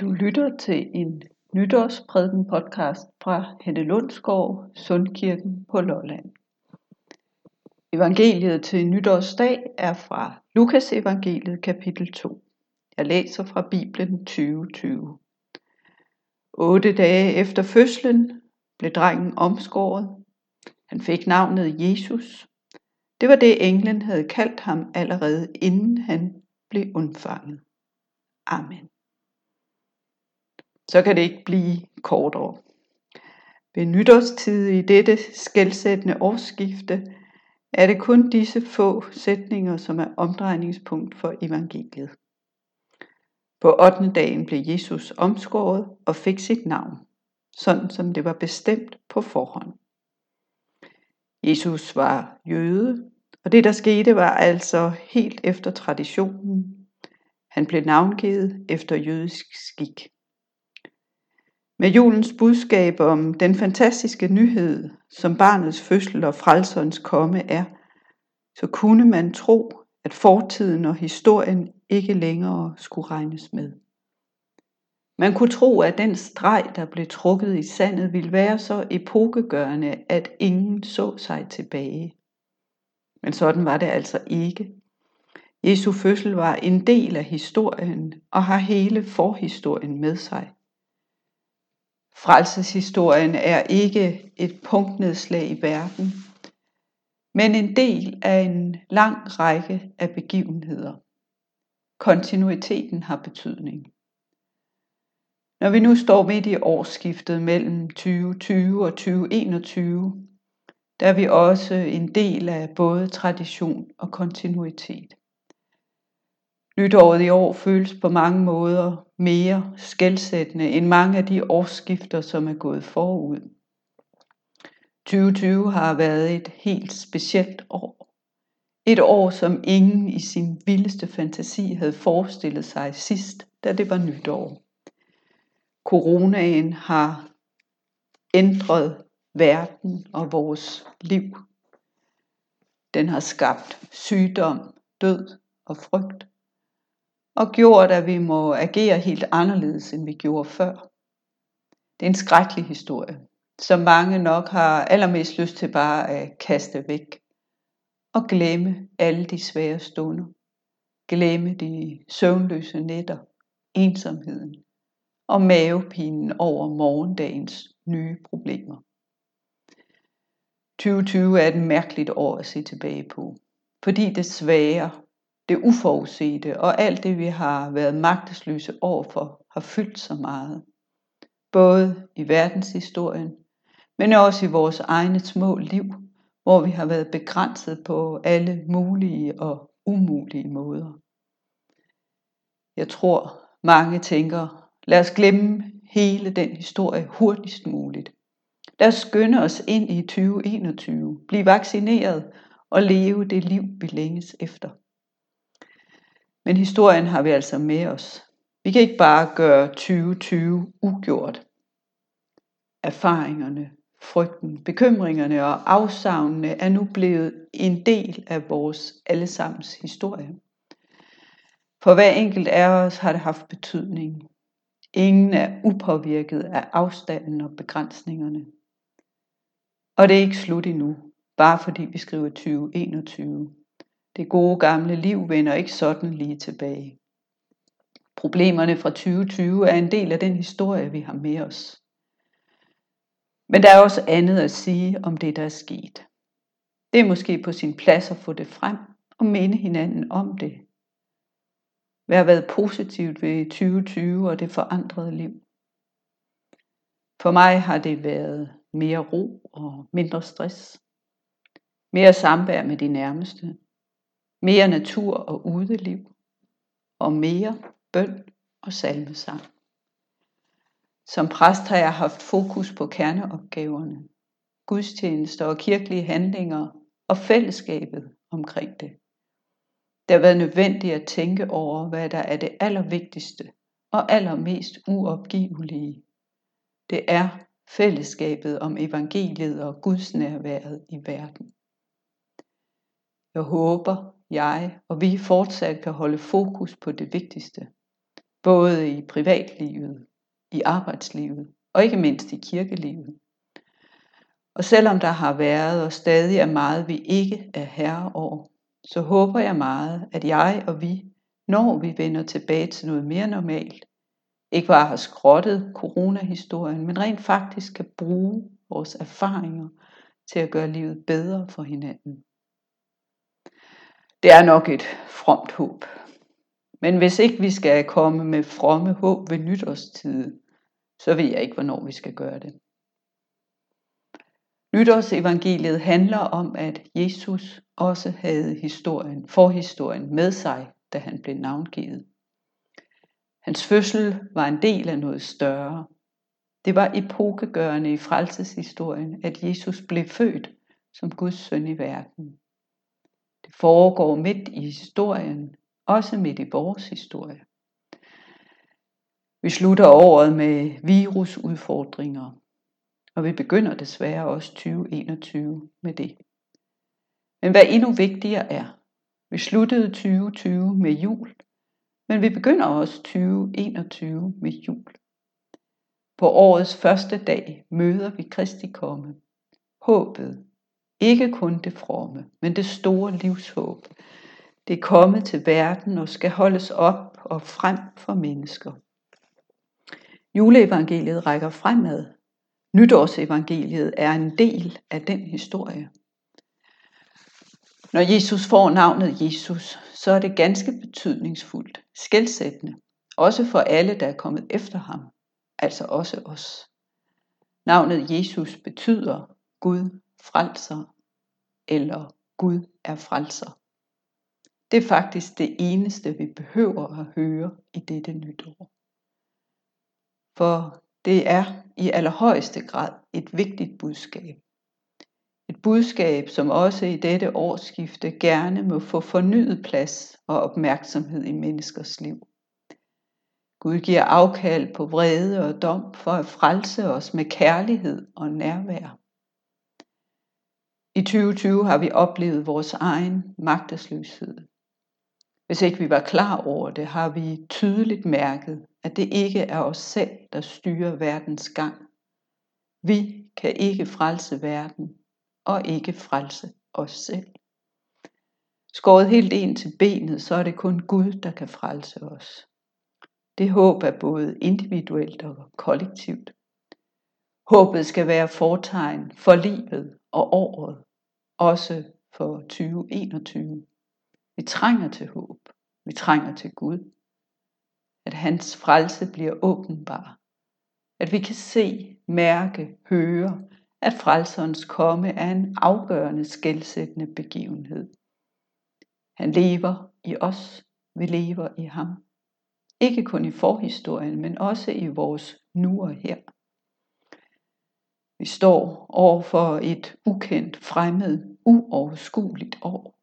Du lytter til en nytårsprædiken podcast fra Helle Lundsgaard, Sundkirken på Lolland. Evangeliet til nytårsdag er fra Lukas evangeliet kapitel 2. Jeg læser fra Bibelen 2020. Otte dage efter fødslen blev drengen omskåret. Han fik navnet Jesus. Det var det englen havde kaldt ham allerede inden han blev undfanget. Amen så kan det ikke blive kortere. Ved nytårstid i dette skældsættende årsskifte er det kun disse få sætninger, som er omdrejningspunkt for evangeliet. På 8. dagen blev Jesus omskåret og fik sit navn, sådan som det var bestemt på forhånd. Jesus var jøde, og det der skete var altså helt efter traditionen. Han blev navngivet efter jødisk skik. Med julens budskab om den fantastiske nyhed, som barnets fødsel og frelserens komme er, så kunne man tro, at fortiden og historien ikke længere skulle regnes med. Man kunne tro, at den streg, der blev trukket i sandet, ville være så epokegørende, at ingen så sig tilbage. Men sådan var det altså ikke. Jesu fødsel var en del af historien og har hele forhistorien med sig. Frelseshistorien er ikke et punktnedslag i verden, men en del af en lang række af begivenheder. Kontinuiteten har betydning. Når vi nu står midt i årsskiftet mellem 2020 og 2021, der er vi også en del af både tradition og kontinuitet. Nytåret i år føles på mange måder mere skældsættende end mange af de årsskifter, som er gået forud. 2020 har været et helt specielt år. Et år, som ingen i sin vildeste fantasi havde forestillet sig sidst, da det var nytår. Coronaen har ændret verden og vores liv. Den har skabt sygdom, død og frygt og gjort, at vi må agere helt anderledes, end vi gjorde før. Det er en skrækkelig historie, som mange nok har allermest lyst til bare at kaste væk og glemme alle de svære stunder. Glemme de søvnløse nætter, ensomheden og mavepinen over morgendagens nye problemer. 2020 er et mærkeligt år at se tilbage på, fordi det svære det uforudsete og alt det, vi har været magtesløse overfor, har fyldt så meget. Både i verdenshistorien, men også i vores egne små liv, hvor vi har været begrænset på alle mulige og umulige måder. Jeg tror, mange tænker, lad os glemme hele den historie hurtigst muligt. Lad os skynde os ind i 2021, blive vaccineret og leve det liv, vi længes efter. Men historien har vi altså med os. Vi kan ikke bare gøre 2020 ugjort. Erfaringerne, frygten, bekymringerne og afsavnene er nu blevet en del af vores allesammens historie. For hver enkelt af os har det haft betydning. Ingen er upåvirket af afstanden og begrænsningerne. Og det er ikke slut endnu, bare fordi vi skriver 2021. Det gode gamle liv vender ikke sådan lige tilbage. Problemerne fra 2020 er en del af den historie, vi har med os. Men der er også andet at sige om det, der er sket. Det er måske på sin plads at få det frem og minde hinanden om det. Hvad har været positivt ved 2020 og det forandrede liv? For mig har det været mere ro og mindre stress. Mere samvær med de nærmeste mere natur og udeliv, og mere bøn og salmesang. Som præst har jeg haft fokus på kerneopgaverne, gudstjenester og kirkelige handlinger og fællesskabet omkring det. Det har været nødvendigt at tænke over, hvad der er det allervigtigste og allermest uopgivelige. Det er fællesskabet om evangeliet og Guds nærværet i verden. Jeg håber, jeg og vi fortsat kan holde fokus på det vigtigste. både i privatlivet, i arbejdslivet og ikke mindst i kirkelivet. Og selvom der har været og stadig er meget, vi ikke er herre over, så håber jeg meget, at jeg og vi, når vi vender tilbage til noget mere normalt, ikke bare har skrottet coronahistorien, men rent faktisk kan bruge vores erfaringer til at gøre livet bedre for hinanden. Det er nok et fromt håb. Men hvis ikke vi skal komme med fromme håb ved nytårstid, så ved jeg ikke, hvornår vi skal gøre det. Nytårsevangeliet handler om, at Jesus også havde historien, forhistorien med sig, da han blev navngivet. Hans fødsel var en del af noget større. Det var epokegørende i frelseshistorien, at Jesus blev født som Guds søn i verden. Det foregår midt i historien, også midt i vores historie. Vi slutter året med virusudfordringer, og vi begynder desværre også 2021 med det. Men hvad endnu vigtigere er, vi sluttede 2020 med jul, men vi begynder også 2021 med jul. På årets første dag møder vi Kristi komme. Håbet. Ikke kun det fromme, men det store livshåb. Det er kommet til verden og skal holdes op og frem for mennesker. Juleevangeliet rækker fremad. Nytårsevangeliet er en del af den historie. Når Jesus får navnet Jesus, så er det ganske betydningsfuldt, skældsættende, også for alle, der er kommet efter ham, altså også os. Navnet Jesus betyder Gud frelser, eller Gud er frelser. Det er faktisk det eneste, vi behøver at høre i dette nytår. For det er i allerhøjeste grad et vigtigt budskab. Et budskab, som også i dette årsskifte gerne må få fornyet plads og opmærksomhed i menneskers liv. Gud giver afkald på vrede og dom for at frelse os med kærlighed og nærvær. I 2020 har vi oplevet vores egen magtesløshed. Hvis ikke vi var klar over det, har vi tydeligt mærket, at det ikke er os selv, der styrer verdens gang. Vi kan ikke frelse verden, og ikke frelse os selv. Skåret helt ind til benet, så er det kun Gud, der kan frelse os. Det håb er både individuelt og kollektivt. Håbet skal være fortegn for livet og året, også for 2021. Vi trænger til håb. Vi trænger til Gud. At hans frelse bliver åbenbar. At vi kan se, mærke, høre, at frelserens komme er en afgørende skældsættende begivenhed. Han lever i os, vi lever i ham. Ikke kun i forhistorien, men også i vores nu og her. Vi står over for et ukendt, fremmed, uoverskueligt år.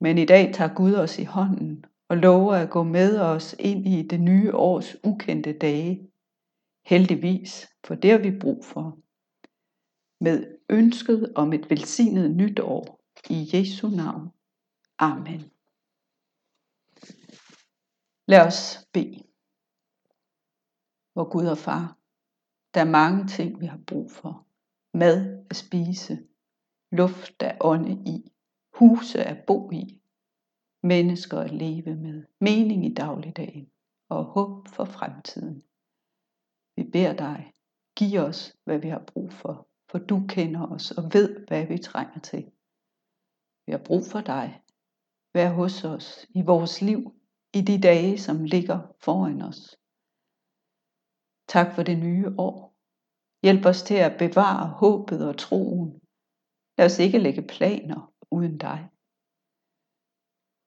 Men i dag tager Gud os i hånden og lover at gå med os ind i det nye års ukendte dage. Heldigvis, for det har vi brug for med ønsket om et velsignet nytår i Jesu navn. Amen. Lad os bede. Hvor Gud og Far, der er mange ting, vi har brug for. Mad at spise, luft at ånde i, huse at bo i, mennesker at leve med, mening i dagligdagen og håb for fremtiden. Vi beder dig, giv os, hvad vi har brug for for du kender os og ved, hvad vi trænger til. Vi har brug for dig. Vær hos os i vores liv, i de dage, som ligger foran os. Tak for det nye år. Hjælp os til at bevare håbet og troen. Lad os ikke lægge planer uden dig.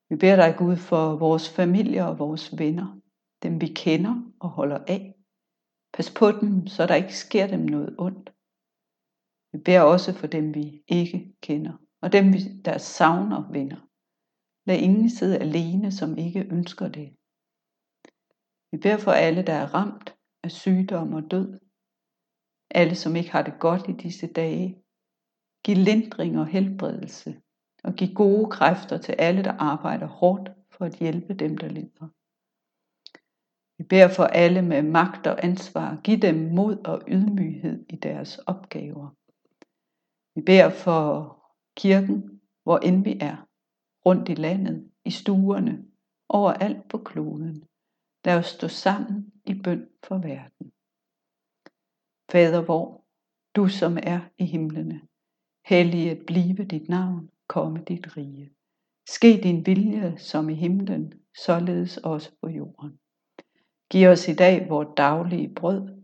Vi beder dig, Gud, for vores familie og vores venner, dem vi kender og holder af. Pas på dem, så der ikke sker dem noget ondt. Vi beder også for dem, vi ikke kender, og dem, der savner venner. Lad ingen sidde alene, som ikke ønsker det. Vi beder for alle, der er ramt af sygdom og død. Alle, som ikke har det godt i disse dage. Giv lindring og helbredelse, og giv gode kræfter til alle, der arbejder hårdt for at hjælpe dem, der lider. Vi beder for alle med magt og ansvar. Giv dem mod og ydmyghed i deres opgaver. Vi beder for kirken, hvor end vi er, rundt i landet, i stuerne, overalt på kloden. Lad os stå sammen i bøn for verden. Fader vor, du som er i himlene, helliget blive dit navn, komme dit rige. Ske din vilje som i himlen, således også på jorden. Giv os i dag vores daglige brød,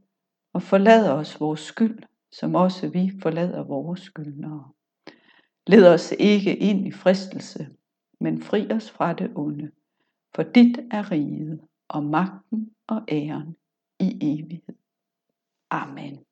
og forlad os vores skyld, som også vi forlader vores skyldnere. Led os ikke ind i fristelse, men fri os fra det onde, for dit er riget og magten og æren i evighed. Amen.